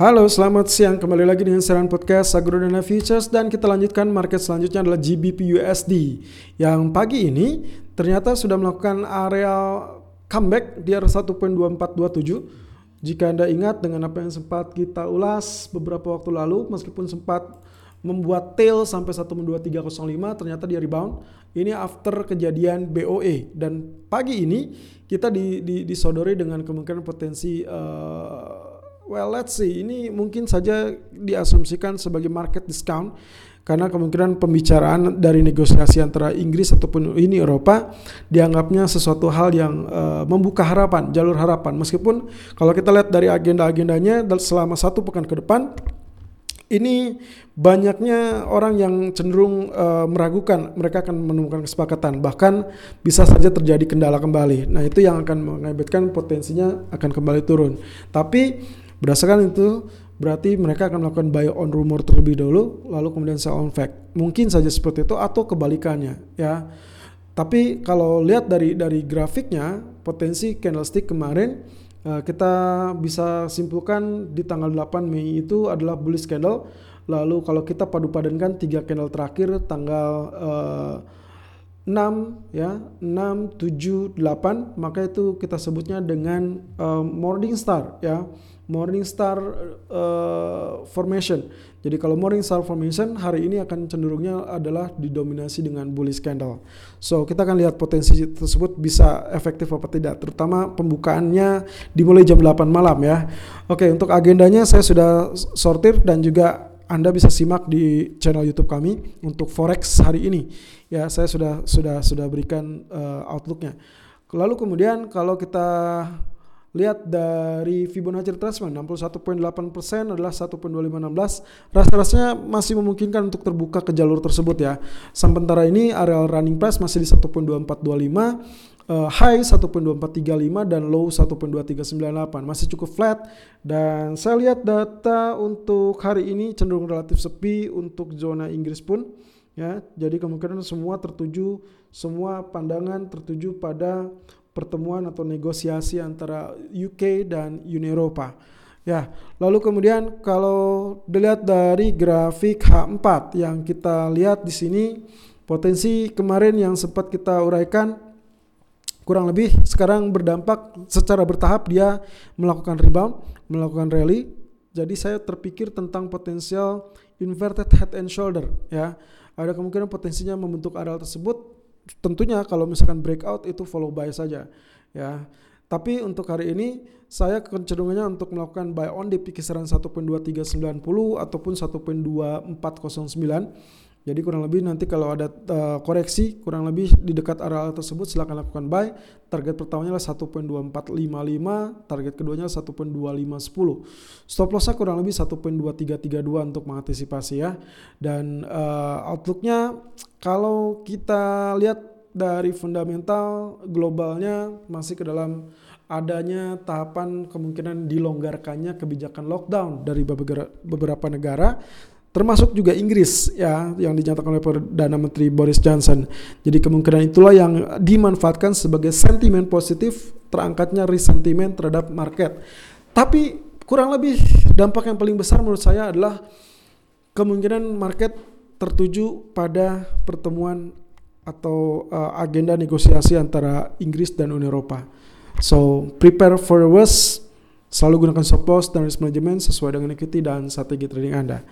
Halo, selamat siang. Kembali lagi dengan siaran podcast Agrodana Futures dan kita lanjutkan market selanjutnya adalah GBP USD yang pagi ini ternyata sudah melakukan area comeback di area 1.2427. Jika Anda ingat dengan apa yang sempat kita ulas beberapa waktu lalu meskipun sempat membuat tail sampai 1.2305 ternyata dia rebound. Ini after kejadian BOE dan pagi ini kita di, di, disodori dengan kemungkinan potensi uh, well let's see ini mungkin saja diasumsikan sebagai market discount karena kemungkinan pembicaraan dari negosiasi antara Inggris ataupun ini Eropa dianggapnya sesuatu hal yang uh, membuka harapan, jalur harapan. Meskipun kalau kita lihat dari agenda-agendanya selama satu pekan ke depan ini banyaknya orang yang cenderung uh, meragukan mereka akan menemukan kesepakatan bahkan bisa saja terjadi kendala kembali. Nah, itu yang akan mengakibatkan potensinya akan kembali turun. Tapi Berdasarkan itu, berarti mereka akan melakukan buy on rumor terlebih dahulu, lalu kemudian sell on fact. Mungkin saja seperti itu atau kebalikannya, ya. Tapi kalau lihat dari dari grafiknya, potensi candlestick kemarin uh, kita bisa simpulkan di tanggal 8 Mei itu adalah bullish candle. Lalu kalau kita padu padankan tiga candle terakhir tanggal uh, 6 ya 6 7 8 maka itu kita sebutnya dengan uh, morning star ya morning star uh, formation jadi kalau morning star formation hari ini akan cenderungnya adalah didominasi dengan bullish candle so kita akan lihat potensi tersebut bisa efektif apa tidak terutama pembukaannya dimulai jam 8 malam ya oke untuk agendanya saya sudah sortir dan juga anda bisa simak di channel YouTube kami untuk forex hari ini. Ya, saya sudah sudah sudah berikan uh, outlooknya. Lalu kemudian kalau kita lihat dari Fibonacci retracement 61.8% adalah 1.2516 rasa-rasanya masih memungkinkan untuk terbuka ke jalur tersebut ya. Sementara ini areal running price masih di 1.2425 uh, high 1.2435 dan low 1.2398 masih cukup flat. Dan saya lihat data untuk hari ini cenderung relatif sepi untuk zona Inggris pun ya. Jadi kemungkinan semua tertuju semua pandangan tertuju pada pertemuan atau negosiasi antara UK dan Uni Eropa ya lalu kemudian kalau dilihat dari grafik H4 yang kita lihat di sini potensi kemarin yang sempat kita uraikan kurang lebih sekarang berdampak secara bertahap dia melakukan rebound, melakukan rally. Jadi saya terpikir tentang potensial inverted head and shoulder ya. Ada kemungkinan potensinya membentuk areal tersebut. Tentunya kalau misalkan breakout itu follow buy saja ya. Tapi untuk hari ini saya kecenderungannya untuk melakukan buy on di kisaran 1.2390 ataupun 1.2409 jadi kurang lebih nanti kalau ada uh, koreksi kurang lebih di dekat area tersebut silakan lakukan buy. Target pertamanya adalah 1.2455, target keduanya 1.2510. Stop lossnya kurang lebih 1.2332 untuk mengantisipasi ya. Dan uh, outlooknya kalau kita lihat dari fundamental globalnya masih ke dalam adanya tahapan kemungkinan dilonggarkannya kebijakan lockdown dari beberapa negara termasuk juga Inggris ya yang dinyatakan oleh Perdana Menteri Boris Johnson. Jadi kemungkinan itulah yang dimanfaatkan sebagai sentimen positif terangkatnya resentiment terhadap market. Tapi kurang lebih dampak yang paling besar menurut saya adalah kemungkinan market tertuju pada pertemuan atau uh, agenda negosiasi antara Inggris dan Uni Eropa. So prepare for the worst. Selalu gunakan stop loss dan risk management sesuai dengan equity dan strategi trading Anda.